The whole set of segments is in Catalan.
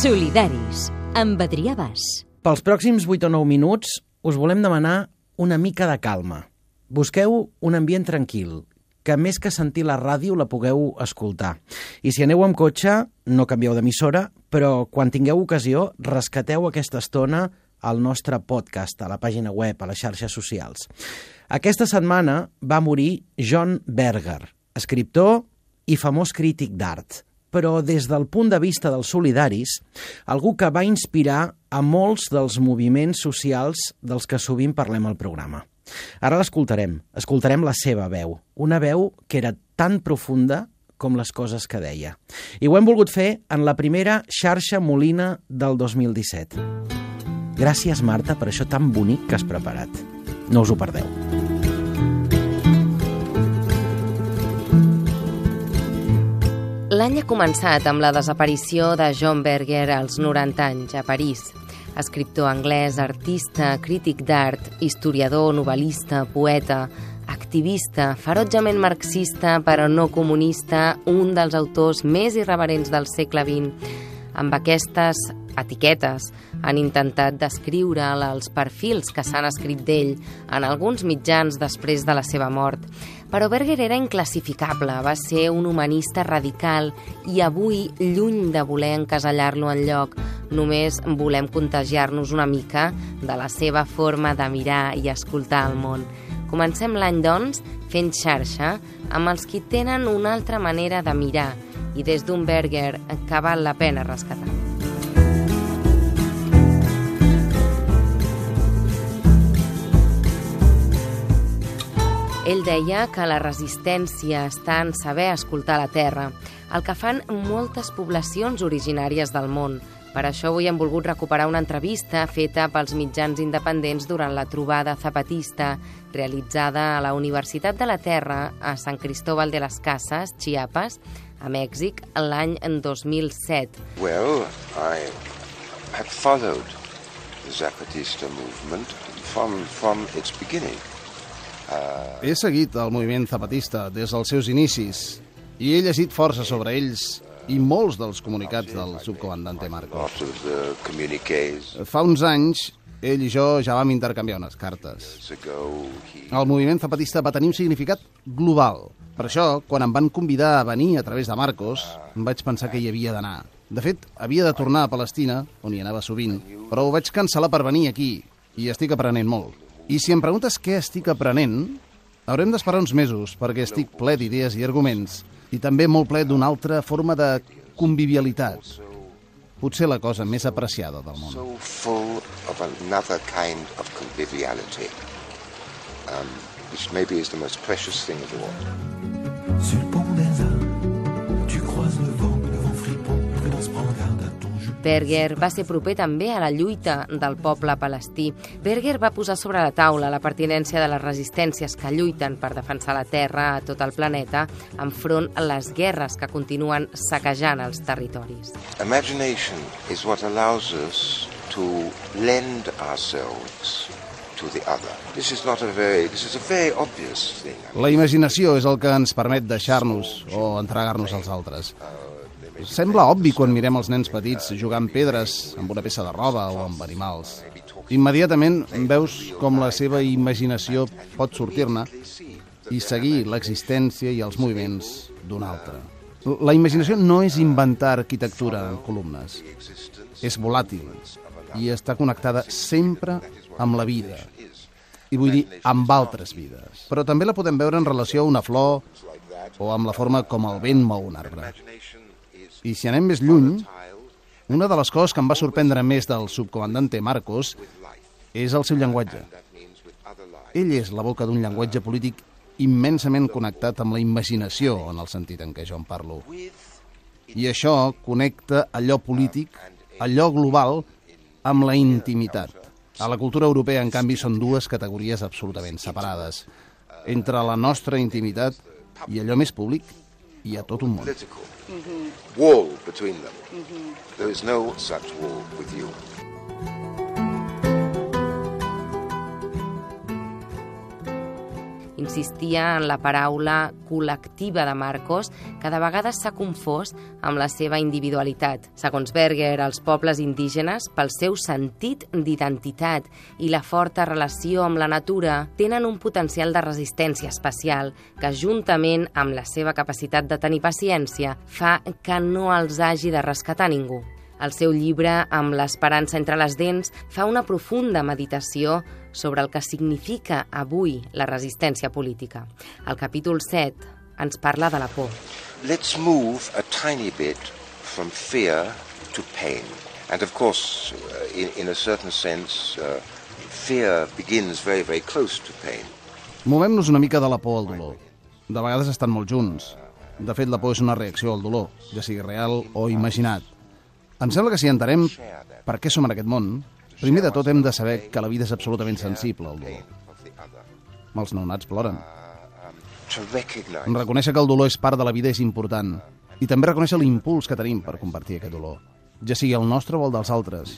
Solidaris, amb Adrià Bas. Pels pròxims 8 o 9 minuts us volem demanar una mica de calma. Busqueu un ambient tranquil, que més que sentir la ràdio la pugueu escoltar. I si aneu amb cotxe, no canvieu d'emissora, però quan tingueu ocasió, rescateu aquesta estona al nostre podcast, a la pàgina web, a les xarxes socials. Aquesta setmana va morir John Berger, escriptor i famós crític d'art, però des del punt de vista dels solidaris, algú que va inspirar a molts dels moviments socials dels que sovint parlem al programa. Ara l'escoltarem, escoltarem la seva veu, una veu que era tan profunda com les coses que deia. I ho hem volgut fer en la primera xarxa Molina del 2017. Gràcies, Marta, per això tan bonic que has preparat. No us ho perdeu. L'any ha començat amb la desaparició de John Berger als 90 anys a París. Escriptor anglès, artista, crític d'art, historiador, novel·lista, poeta, activista, ferotjament marxista però no comunista, un dels autors més irreverents del segle XX. Amb aquestes etiquetes han intentat descriure'l els perfils que s'han escrit d'ell en alguns mitjans després de la seva mort. Però Berger era inclassificable, va ser un humanista radical i avui, lluny de voler encasellar-lo en lloc, només volem contagiar-nos una mica de la seva forma de mirar i escoltar el món. Comencem l'any, doncs, fent xarxa amb els qui tenen una altra manera de mirar i des d'un Berger que val la pena rescatar. Ell deia que la resistència està en saber escoltar la terra, el que fan moltes poblacions originàries del món. Per això avui hem volgut recuperar una entrevista feta pels mitjans independents durant la trobada zapatista realitzada a la Universitat de la Terra a Sant Cristóbal de las Casas, Chiapas, a Mèxic, l'any 2007. Well, I had followed the Zapatista movement from, from its beginning. He seguit el moviment zapatista des dels seus inicis i he llegit força sobre ells i molts dels comunicats del subcomandante Marcos. Fa uns anys, ell i jo ja vam intercanviar unes cartes. El moviment zapatista va tenir un significat global. Per això, quan em van convidar a venir a través de Marcos, em vaig pensar que hi havia d'anar. De fet, havia de tornar a Palestina, on hi anava sovint, però ho vaig cancel·lar per venir aquí, i estic aprenent molt. I si em preguntes què estic aprenent, haurem d'esperar uns mesos, perquè estic ple d'idees i arguments, i també molt ple d'una altra forma de convivialitat. Potser la cosa més apreciada del món. so full of another kind of conviviality, um, which maybe is the most precious thing of all. Berger va ser proper també a la lluita del poble palestí. Berger va posar sobre la taula la pertinència de les resistències que lluiten per defensar la terra a tot el planeta enfront a les guerres que continuen saquejant els territoris. Imagination is what allows us to lend ourselves to the other. This is not a very, this is a very obvious thing. La imaginació és el que ens permet deixar-nos o entregar-nos als altres. Sembla obvi quan mirem els nens petits jugant pedres amb una peça de roba o amb animals. Immediatament veus com la seva imaginació pot sortir-ne i seguir l'existència i els moviments d'un altre. La imaginació no és inventar arquitectura en columnes. És volàtil i està connectada sempre amb la vida. I vull dir, amb altres vides. Però també la podem veure en relació a una flor o amb la forma com el vent mou un arbre. I si anem més lluny, una de les coses que em va sorprendre més del subcomandante Marcos és el seu llenguatge. Ell és la boca d'un llenguatge polític immensament connectat amb la imaginació, en el sentit en què jo en parlo. I això connecta allò polític, allò global, amb la intimitat. A la cultura europea, en canvi, són dues categories absolutament separades. Entre la nostra intimitat i allò més públic hi ha tot un món. Political mm-hmm. wall between them. Mm-hmm. There is no such wall with you. Insistia en la paraula col·lectiva de Marcos, que de vegades s'ha confós amb la seva individualitat. Segons Berger, els pobles indígenes, pel seu sentit d'identitat i la forta relació amb la natura, tenen un potencial de resistència especial que, juntament amb la seva capacitat de tenir paciència, fa que no els hagi de rescatar ningú. El seu llibre, amb l'esperança entre les dents, fa una profunda meditació sobre el que significa avui la resistència política. El capítol 7 ens parla de la por. Let's move a tiny bit from fear to pain. And of course, uh, in, in a certain sense, uh, fear begins very, very close to pain. Movem-nos una mica de la por al dolor. De vegades estan molt junts. De fet, la por és una reacció al dolor, ja sigui real o imaginat. Em sembla que si entenem per què som en aquest món, primer de tot hem de saber que la vida és absolutament sensible al dolor. Els nounats ploren. Reconèixer que el dolor és part de la vida és important. I també reconèixer l'impuls que tenim per compartir aquest dolor, ja sigui el nostre o el dels altres.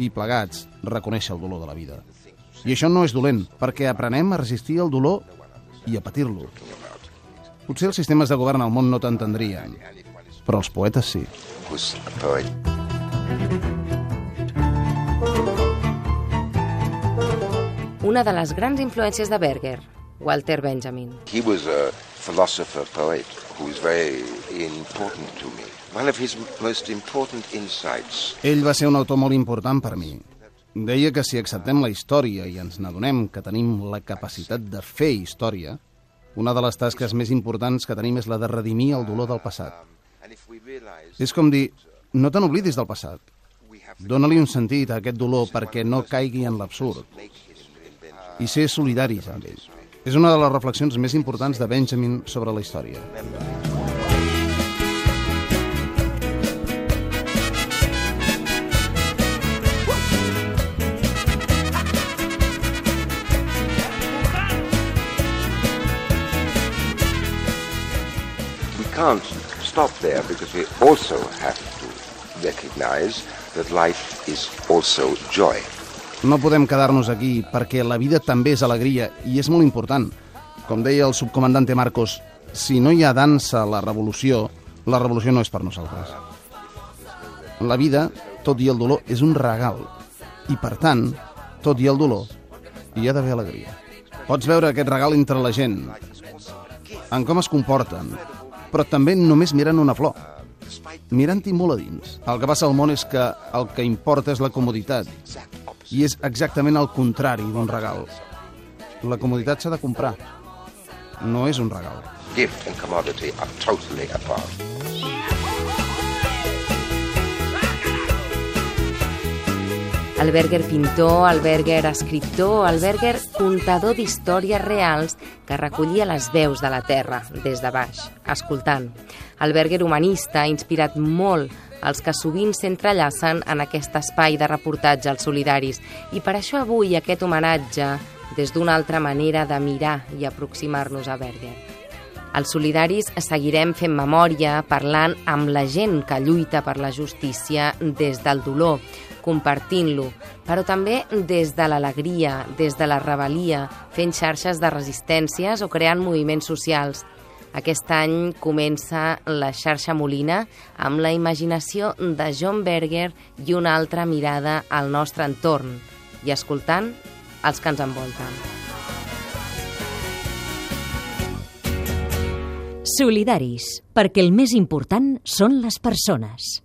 I plegats, reconèixer el dolor de la vida. I això no és dolent, perquè aprenem a resistir el dolor i a patir-lo. Potser els sistemes de govern al món no t'entendrien, però els poetes sí. was a poet. Una de les grans influències de Berger, Walter Benjamin. He was a philosopher poet who was very important to me. One of his most important insights Ell va ser un autor molt important per mi. Deia que si acceptem la història i ens n'adonem que tenim la capacitat de fer història, una de les tasques més importants que tenim és la de redimir el dolor del passat. És com dir, no te n'oblidis del passat. Dóna-li un sentit a aquest dolor perquè no caigui en l'absurd. I ser solidaris amb ell. És una de les reflexions més importants de Benjamin sobre la història. we stop there because we also have to recognize that life is also joy. No podem quedar-nos aquí perquè la vida també és alegria i és molt important. Com deia el subcomandante Marcos, si no hi ha dansa a la revolució, la revolució no és per nosaltres. La vida, tot i el dolor, és un regal. I, per tant, tot i el dolor, hi ha d'haver alegria. Pots veure aquest regal entre la gent, en com es comporten, però també només mirant una flor, mirant-hi molt a dins. El que passa al món és que el que importa és la comoditat, i és exactament el contrari d'un regal. La comoditat s'ha de comprar, no és un regal. Gift and commodity are totally apart. El Berger pintor, el Berger escriptor, el Berger contador d'històries reals que recollia les veus de la terra des de baix, escoltant. El Berger humanista ha inspirat molt els que sovint s'entrellacen en aquest espai de reportatge als solidaris i per això avui aquest homenatge des d'una altra manera de mirar i aproximar-nos a Berger. Els solidaris seguirem fent memòria, parlant amb la gent que lluita per la justícia des del dolor, compartint-lo, però també des de l'alegria, des de la rebel·lia, fent xarxes de resistències o creant moviments socials. Aquest any comença la xarxa Molina amb la imaginació de John Berger i una altra mirada al nostre entorn i escoltant els que ens envolten. Solidaris, perquè el més important són les persones.